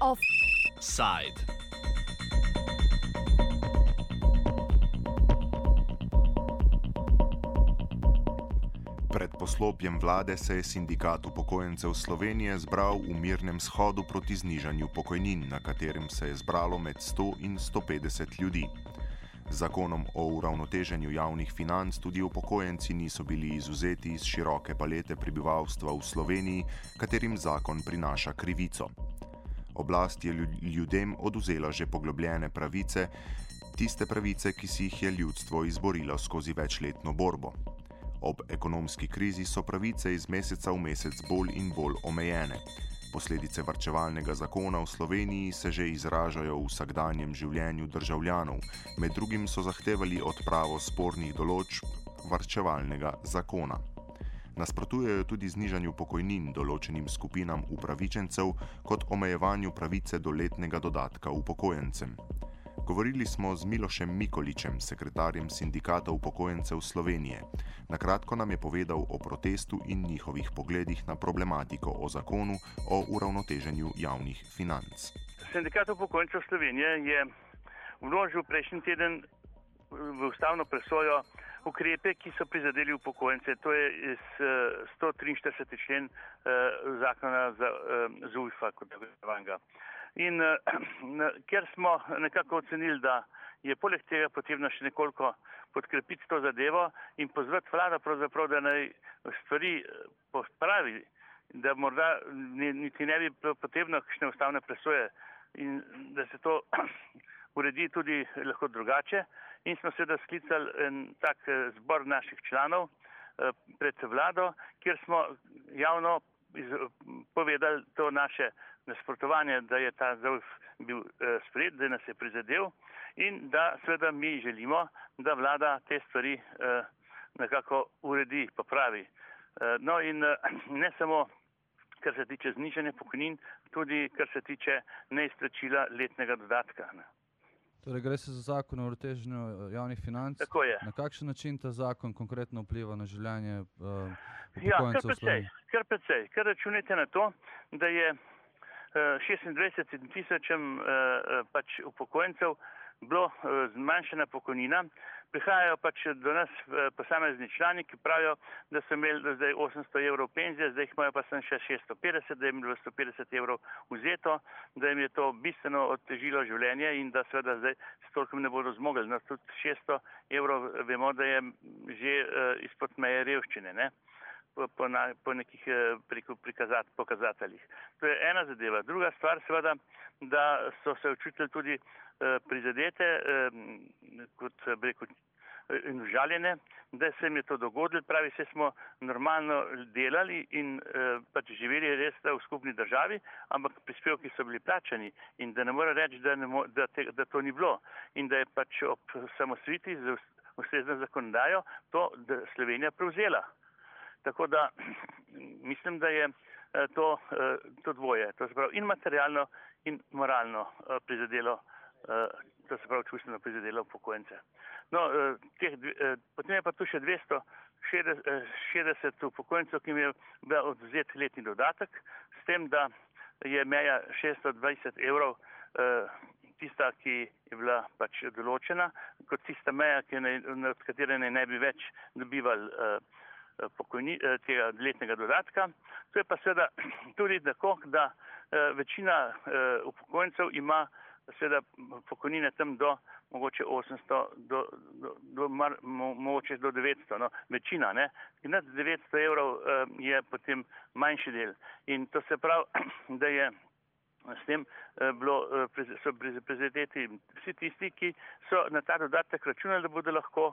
Offside. Pred poslopjem vlade se je sindikat upokojencev Slovenije zbral v mirnem shodu proti znižanju pokojnin, na katerem se je zbralo med 100 in 150 ljudi. Zakonom o uravnoteženju javnih financ tudi upokojenci niso bili izuzeti iz široke palete prebivalstva v Sloveniji, katerim zakon prinaša krivico. Oblast je ljudem oduzela že poglobljene pravice, tiste pravice, ki si jih je ljudstvo izborilo skozi večletno borbo. Ob ekonomski krizi so pravice iz meseca v mesec bolj in bolj omejene. Posledice varčevalnega zakona v Sloveniji se že izražajo v vsakdanjem življenju državljanov, med drugim so zahtevali odpravo spornih določb varčevalnega zakona. Nasprotujejo tudi znižanju pokojnin določenim skupinam upravičencev kot omejevanju pravice do letnega dodatka upokojencem. Govorili smo z Milošem Mikoličem, sekretarjem sindikata upokojencev Slovenije. Na kratko nam je povedal o protestu in njihovih pogledih na problematiko o zakonu o uravnoteženju javnih financ. Sindikat upokojencev Slovenije je vložil prejšnji teden v ustavno presojo ukrepe, ki so prizadeli upokojence. To je iz 143. člen zakona za ZUIF-a kot vanga. In uh, ker smo nekako ocenili, da je poleg tega potrebno še nekoliko podkrepiti to zadevo in pozvati vlado, da naj stvari popravi, da morda niti ne bi bilo potrebno kakšne ustavne presoje in da se to uredi tudi lahko drugače. In smo seveda sklicali en tak zbor naših članov pred vlado, kjer smo javno povedali to naše nasprotovanje, da je ta ZOF bil eh, spred, da nas je prizadel in da seveda mi želimo, da vlada te stvari eh, nekako uredi, popravi. Eh, no in ne samo, kar se tiče znižanja pokojnin, tudi kar se tiče neizplačila letnega dodatka. Ne. Torej, gre se za zakon o uravnoteženju eh, javnih financ. Tako je. Na kakšen način ta zakon konkretno vpliva na življenje uh, Ja, kar precej, kar precej. Ker računajte na to, da je uh, 26 tisočem uh, pač upokojencev bilo uh, zmanjšana pokojnina, prihajajo pač do nas uh, posamezni člani, ki pravijo, da so imeli do zdaj 800 evrov penzije, zdaj jih imajo pa sem še 650, da jim je bilo 150 evrov vzeto, da jim je to bistveno otežilo življenje in da seveda zdaj s tolkom ne bodo zmogli. No, tudi 600 evrov vemo, da je že uh, izpod meje revščine. Ne? Po, na, po nekih prikazat, pokazateljih. To je ena zadeva. Druga stvar, seveda, da so se učitelji tudi eh, prizadete, eh, kot rekel, in užaljene, da se jim je to dogodilo. Pravi, se smo normalno delali in eh, pač živeli res v skupni državi, ampak prispevki so bili plačani in da ne more reči, da, mo, da, te, da to ni bilo in da je pač ob samosviti z ustrezno zakonodajo to Slovenija prevzela. Tako da mislim, da je to, to dvoje, to se pravi in materialno in moralno prizadelo, to se pravi čustveno prizadelo upokojence. No, teh, potem je pa tu še 260 upokojencev, ki jim je bil odzet letni dodatek, s tem, da je meja 620 evrov tista, ki je bila pač določena, kot tista meja, od katere ne, ne bi več dobivali pokojni, tega letnega dodatka. To je pa seveda tudi tako, da večina upokojencev ima seveda pokojnine tam do mogoče 800, do, do, do, mar, mo, mogoče do 900, no, večina, ne. Nad 900 evrov je potem manjši del. In to se pravi, da je s tem bilo, so prizadeti vsi tisti, ki so na ta dodatek računali, da bodo lahko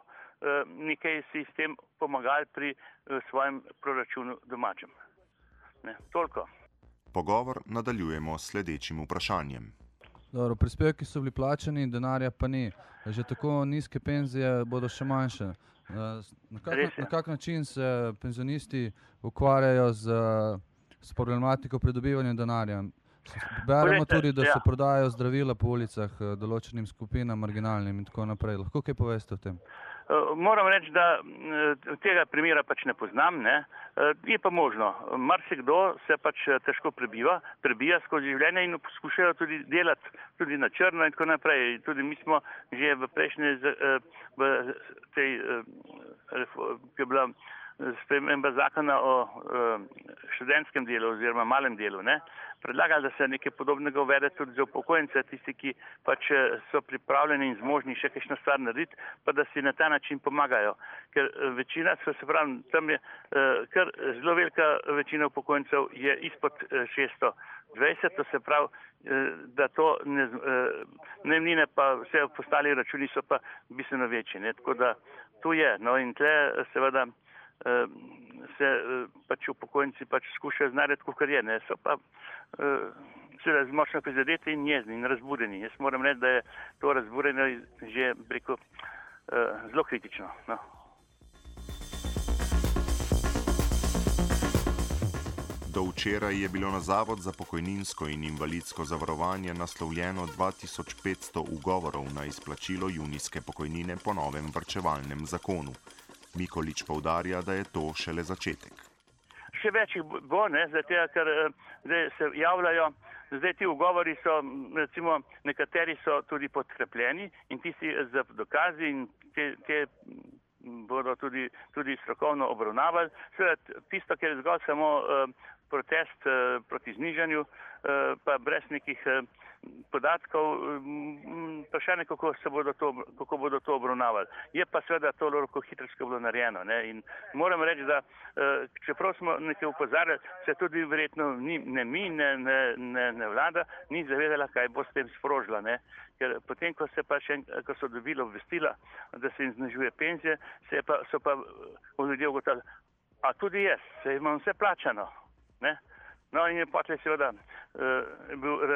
nekaj si s tem pomagali pri svojem proračunu domačem. Ne, toliko. Pogovor nadaljujemo s sledečim vprašanjem. Dobro, prispevki so bili plačani, denarja pa ni. Že tako nizke penzije bodo še manjše. Na kak, na kak način se penzionisti ukvarjajo z, z problematiko pridobivanja denarja? Beremo tudi, da se ja. prodajajo zdravila po ulicah določenim skupinam, marginalnim in tako naprej. Lahko kaj poveste o tem? moram reči, da tega primera pač ne poznam, ne. je pa možno. Marsikdo se pač težko prebiva, prebija skozi življenje in poskušajo tudi delati tudi na črno in tako naprej. Tudi mi smo že v prejšnji, v tej, ki je bila sprememba zakona o študentskem delu oziroma malem delu, ne, predlagali, da se nekaj podobnega uvede tudi za upokojence, tisti, ki pač so pripravljeni in zmožni še kakšno stvar narediti, pa da si na ta način pomagajo. Ker večina, se pravi, tam je kar zelo velika večina upokojencev je izpod 620, to se pravi, da to ne, najemnine pa vse postali računi so pa bistveno večji. Ne, tako da tu je. No in tle seveda se pač upokojenci pač skušajo znati, kot je, ne, so pa seveda močno prizadeti in jezni in razbudeni. Jaz moram reči, da je to razburjenje že preko zelo kritično. No. Do včeraj je bilo na Zavod za pokojninsko in invalidsko zavarovanje naslovljeno 2500 ugovorov na izplačilo junijske pokojnine po novem vrčevalnem zakonu. Mikolič povdarja, da je to šele začetek. Še več jih bo, ne, zato, ker zdaj se javljajo, zdaj ti ugovori so, recimo, nekateri so tudi podkrepljeni in tisti z dokazi in te, te bodo tudi, tudi strokovno obravnavali. Seveda, tisto, kar je zgolj samo protest proti znižanju, pa brez nekih podatkov, vprašanje, kako, bodo to, kako bodo to obravnavali. Je pa seveda to lahko hitrsko bilo narejeno. Ne? In moram reči, da čeprav smo nekaj upozarjali, se tudi verjetno ni, ne mi, ne, ne, ne, ne vlada, ni zavedala, kaj bo s tem sprožila. Ne? Ker potem, ko, pa še, ko so dobili obvestila, da se jim znižuje penzije, se pa, so pa ljudje ugotovili, a tudi jaz, se imam vse plačano. Ne? No, in je potem seveda uh, bil uh,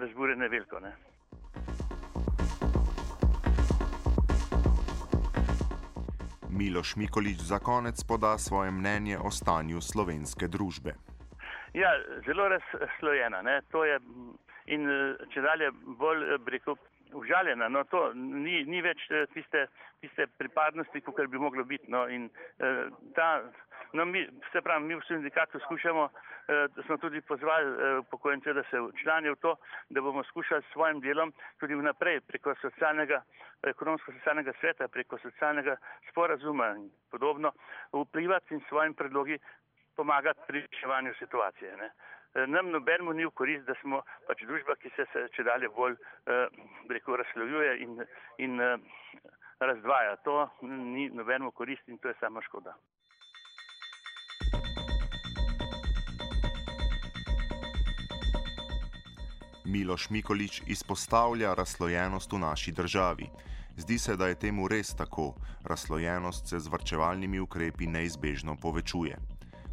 razburjen veliko. Ne? Miloš Mikolič za konec poda svoje mnenje o stanju slovenske družbe. Ja, zelo razslojena. To je in če dalje bolj rekel. Užaljena, no to ni, ni več tiste, tiste pripadnosti, kot bi moglo biti. No, in, eh, ta, No, mi, se pravi, mi v sindikatu skušamo, eh, smo tudi pozvali eh, pokojnice, da se včlanijo v to, da bomo skušali s svojim delom tudi vnaprej preko socialnega, ekonomsko-socialnega sveta, preko socialnega sporazuma in podobno vplivati in svojim predlogi pomagati pri reševanju situacije. Ne. Eh, nam nobenemu ni v korist, da smo pač družba, ki se, se če dalje bolj eh, rekel, razslovljuje in, in eh, razdvaja. To ni nobenemu korist in to je sama škoda. Miloš Mikolič izpostavlja razslojenost v naši državi. Zdi se, da je temu res tako, razslojenost se z vrčevalnimi ukrepi neizbežno povečuje.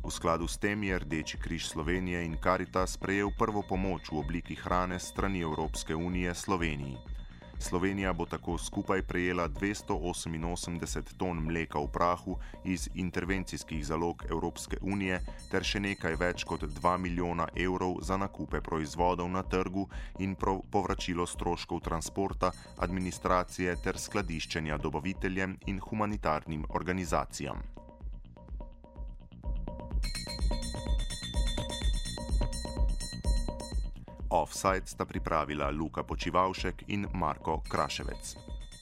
V skladu s tem je Rdeči križ Slovenije in Karitas prejel prvo pomoč v obliki hrane strani Evropske unije Sloveniji. Slovenija bo tako skupaj prejela 288 ton mleka v prahu iz intervencijskih zalog Evropske unije ter še nekaj več kot 2 milijona evrov za nakupe proizvodov na trgu in povračilo stroškov transporta, administracije ter skladiščenja dobaviteljem in humanitarnim organizacijam. Offside sta pripravila Luka Počivalšek in Marko Kraševec.